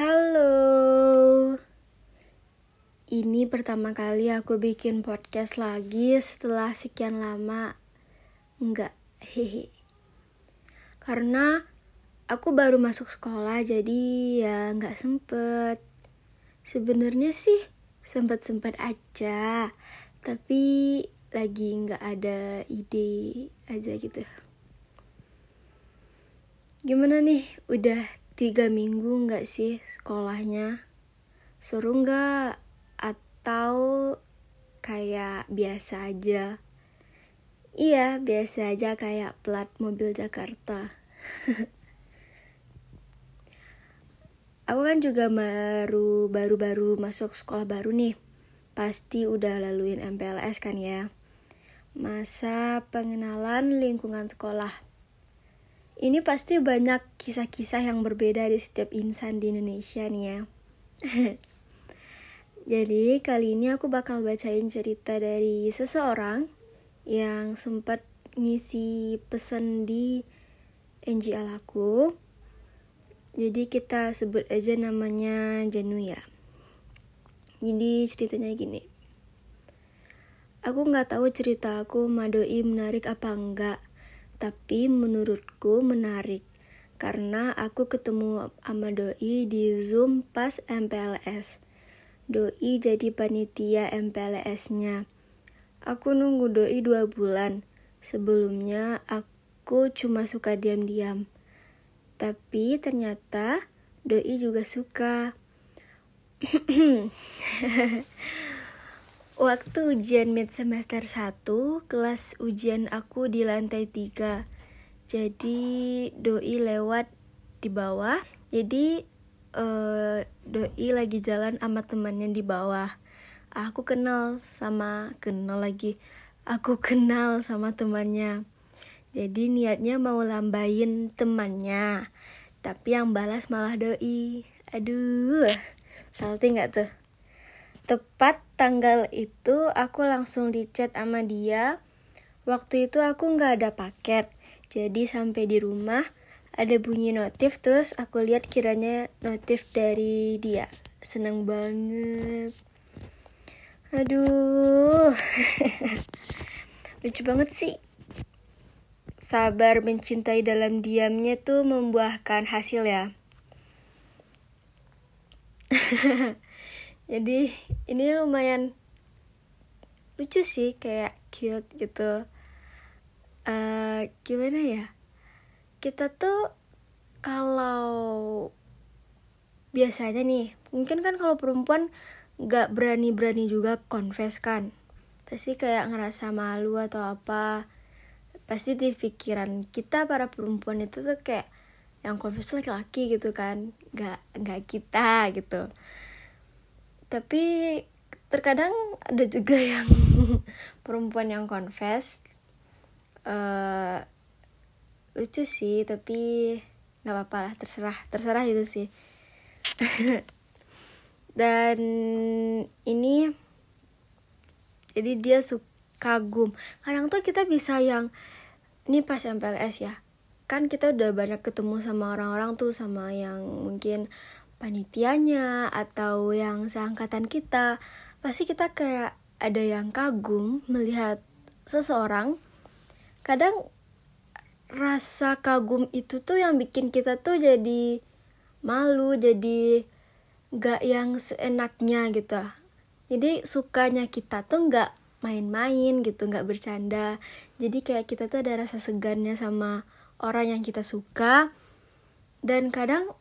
Halo. Ini pertama kali aku bikin podcast lagi setelah sekian lama. Enggak, hehe. Karena aku baru masuk sekolah jadi ya nggak sempet. Sebenarnya sih sempet-sempet aja, tapi lagi nggak ada ide aja gitu. Gimana nih, udah tiga minggu nggak sih sekolahnya? Seru nggak? Atau kayak biasa aja? Iya, biasa aja kayak plat mobil Jakarta. Aku kan juga baru baru baru masuk sekolah baru nih. Pasti udah laluin MPLS kan ya. Masa pengenalan lingkungan sekolah. Ini pasti banyak kisah-kisah yang berbeda di setiap insan di Indonesia nih ya. Jadi kali ini aku bakal bacain cerita dari seseorang yang sempat ngisi pesan di NGL aku. Jadi kita sebut aja namanya Janu ya. Jadi ceritanya gini. Aku nggak tahu cerita aku Madoi menarik apa enggak tapi menurutku menarik karena aku ketemu sama doi di Zoom pas MPLS. Doi jadi panitia MPLS-nya. Aku nunggu doi dua bulan. Sebelumnya aku cuma suka diam-diam. Tapi ternyata doi juga suka. Waktu ujian mid semester 1, kelas ujian aku di lantai 3. Jadi doi lewat di bawah. Jadi uh, doi lagi jalan sama temannya di bawah. Aku kenal sama kenal lagi. Aku kenal sama temannya. Jadi niatnya mau lambain temannya. Tapi yang balas malah doi. Aduh, salty nggak tuh? Tepat tanggal itu aku langsung dicat sama dia. Waktu itu aku nggak ada paket. Jadi sampai di rumah ada bunyi notif terus aku lihat kiranya notif dari dia. Seneng banget. Aduh. Lucu banget sih. Sabar mencintai dalam diamnya tuh membuahkan hasil ya. jadi ini lumayan lucu sih kayak cute gitu. Uh, gimana ya? Kita tuh kalau biasanya nih mungkin kan kalau perempuan nggak berani-berani juga confess kan? Pasti kayak ngerasa malu atau apa? Pasti di pikiran kita para perempuan itu tuh kayak yang confess laki-laki gitu kan? Nggak nggak kita gitu tapi terkadang ada juga yang perempuan yang confess uh, lucu sih tapi nggak apa-apa lah terserah terserah itu sih. Dan ini jadi dia suka kagum kadang tuh kita bisa yang ini pas MPLS ya. Kan kita udah banyak ketemu sama orang-orang tuh sama yang mungkin panitianya atau yang seangkatan kita pasti kita kayak ada yang kagum melihat seseorang. Kadang rasa kagum itu tuh yang bikin kita tuh jadi malu jadi gak yang seenaknya gitu. Jadi sukanya kita tuh gak main-main gitu gak bercanda. Jadi kayak kita tuh ada rasa segannya sama orang yang kita suka. Dan kadang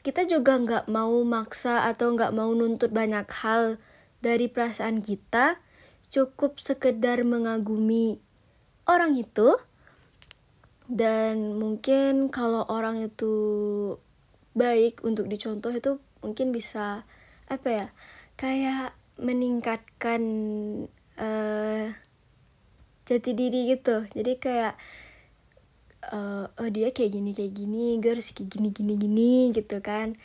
kita juga nggak mau maksa atau nggak mau nuntut banyak hal dari perasaan kita, cukup sekedar mengagumi orang itu. Dan mungkin kalau orang itu baik untuk dicontoh itu mungkin bisa apa ya kayak meningkatkan uh, jati diri gitu jadi kayak uh, oh dia kayak gini kayak gini gue harus kayak gini gini gini gitu kan.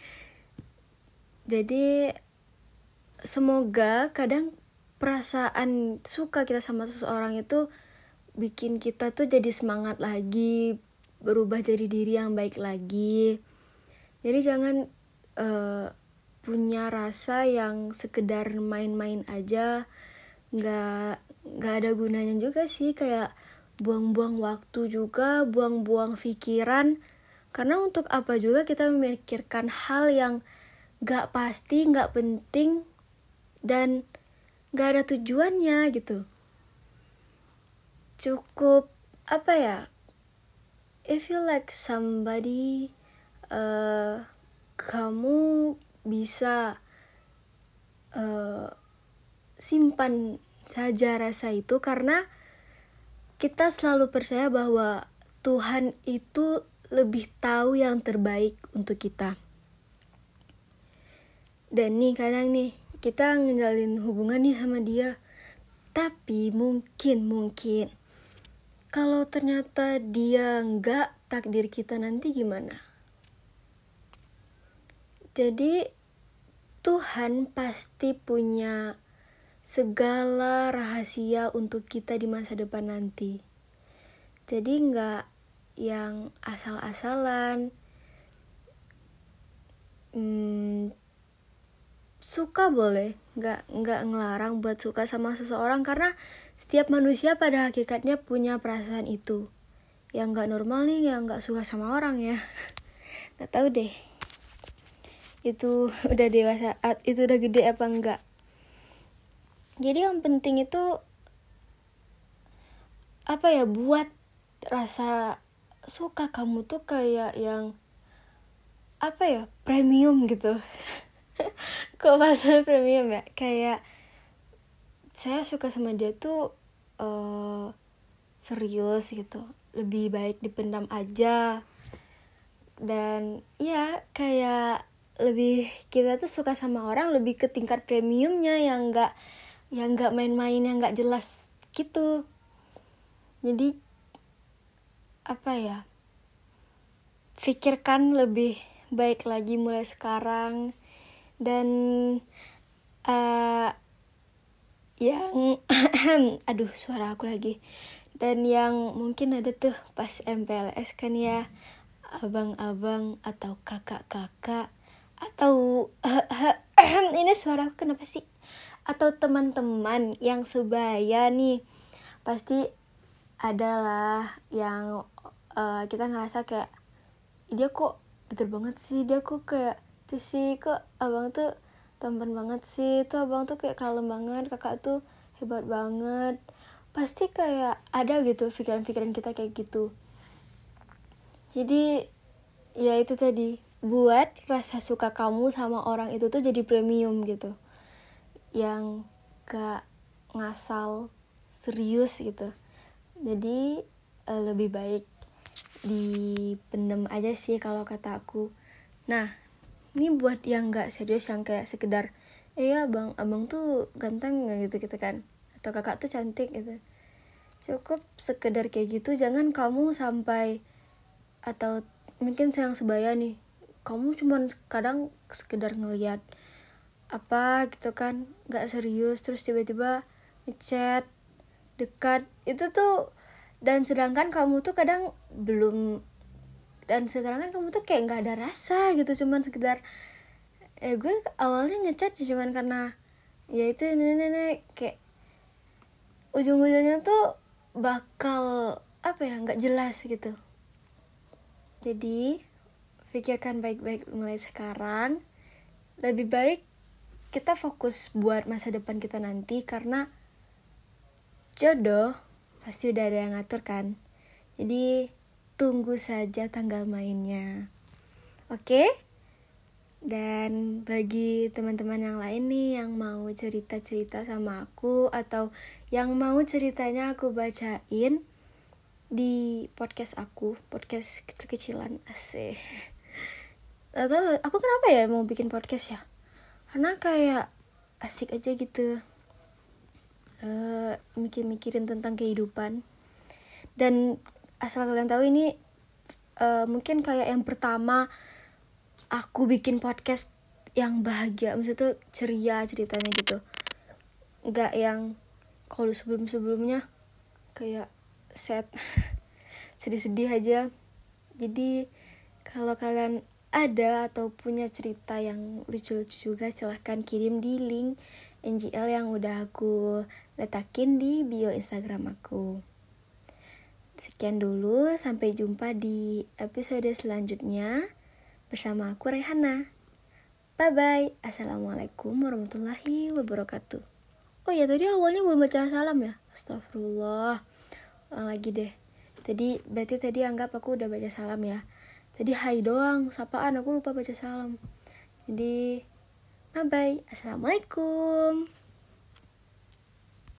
Jadi semoga kadang perasaan suka kita sama seseorang itu bikin kita tuh jadi semangat lagi berubah jadi diri yang baik lagi. Jadi jangan uh, punya rasa yang sekedar main-main aja. Nggak nggak ada gunanya juga sih kayak buang-buang waktu juga buang-buang pikiran. Karena untuk apa juga kita memikirkan hal yang nggak pasti nggak penting dan nggak ada tujuannya gitu. Cukup apa ya if you like somebody uh, kamu bisa uh, simpan saja rasa itu karena kita selalu percaya bahwa Tuhan itu lebih tahu yang terbaik untuk kita. Dan nih kadang nih kita ngejalin hubungan nih sama dia, tapi mungkin mungkin kalau ternyata dia nggak takdir kita nanti gimana? Jadi Tuhan pasti punya segala rahasia untuk kita di masa depan nanti. Jadi nggak yang asal-asalan. Hmm, suka boleh, nggak nggak ngelarang buat suka sama seseorang karena setiap manusia pada hakikatnya punya perasaan itu. Yang nggak normal nih yang nggak suka sama orang ya. Nggak tahu deh itu udah dewasa itu udah gede apa enggak jadi yang penting itu apa ya buat rasa suka kamu tuh kayak yang apa ya premium gitu. Kok bahasa premium ya? Kayak saya suka sama dia tuh uh, serius gitu. Lebih baik dipendam aja. Dan ya kayak lebih kita tuh suka sama orang lebih ke tingkat premiumnya yang enggak yang enggak main-main yang enggak jelas gitu. Jadi apa ya pikirkan lebih baik lagi mulai sekarang. Dan uh, yang aduh suara aku lagi. Dan yang mungkin ada tuh pas MPLS kan ya abang-abang atau kakak-kakak atau ini suara aku kenapa sih atau teman-teman yang sebaya nih pasti adalah yang uh, kita ngerasa kayak dia kok betul banget sih dia kok kayak tuh sih kok abang tuh tampan banget sih tuh abang tuh kayak kalem banget kakak tuh hebat banget. Pasti kayak ada gitu pikiran-pikiran kita kayak gitu. Jadi ya itu tadi buat rasa suka kamu sama orang itu tuh jadi premium gitu yang gak ngasal serius gitu. Jadi uh, lebih baik dipendem aja sih kalau kata aku. Nah ini buat yang gak serius yang kayak sekedar eh ya bang abang tuh ganteng gitu gitu kan. Atau kakak tuh cantik gitu. Cukup sekedar kayak gitu jangan kamu sampai atau mungkin sayang sebaya nih kamu cuman kadang sekedar ngeliat apa gitu kan nggak serius terus tiba-tiba ngechat dekat. Itu tuh dan sedangkan kamu tuh kadang belum dan sekarang kan kamu tuh kayak nggak ada rasa gitu cuman sekedar eh gue awalnya ngechat cuman karena ya itu nenek-nenek kayak ujung-ujungnya tuh bakal apa ya nggak jelas gitu. Jadi pikirkan baik-baik mulai sekarang. Lebih baik kita fokus buat masa depan kita nanti karena jodoh pasti udah ada yang ngatur kan. Jadi tunggu saja tanggal mainnya. Oke? Dan bagi teman-teman yang lain nih yang mau cerita-cerita sama aku atau yang mau ceritanya aku bacain di podcast aku podcast kecil-kecilan asih atau aku kenapa ya mau bikin podcast ya karena kayak asik aja gitu uh, mikir-mikirin tentang kehidupan. Dan asal kalian tahu ini uh, mungkin kayak yang pertama aku bikin podcast yang bahagia maksudnya ceria ceritanya gitu. Nggak yang kalau sebelum sebelumnya kayak set sedih-sedih aja. Jadi kalau kalian ada atau punya cerita yang lucu-lucu juga silahkan kirim di link NGL yang udah aku letakin di bio Instagram aku. Sekian dulu, sampai jumpa di episode selanjutnya bersama aku Rehana. Bye bye. Assalamualaikum warahmatullahi wabarakatuh. Oh ya tadi awalnya belum baca salam ya. Astagfirullah. Ulang lagi deh. Tadi berarti tadi anggap aku udah baca salam ya. Tadi hai doang, sapaan aku lupa baca salam. Jadi bye bye. Assalamualaikum.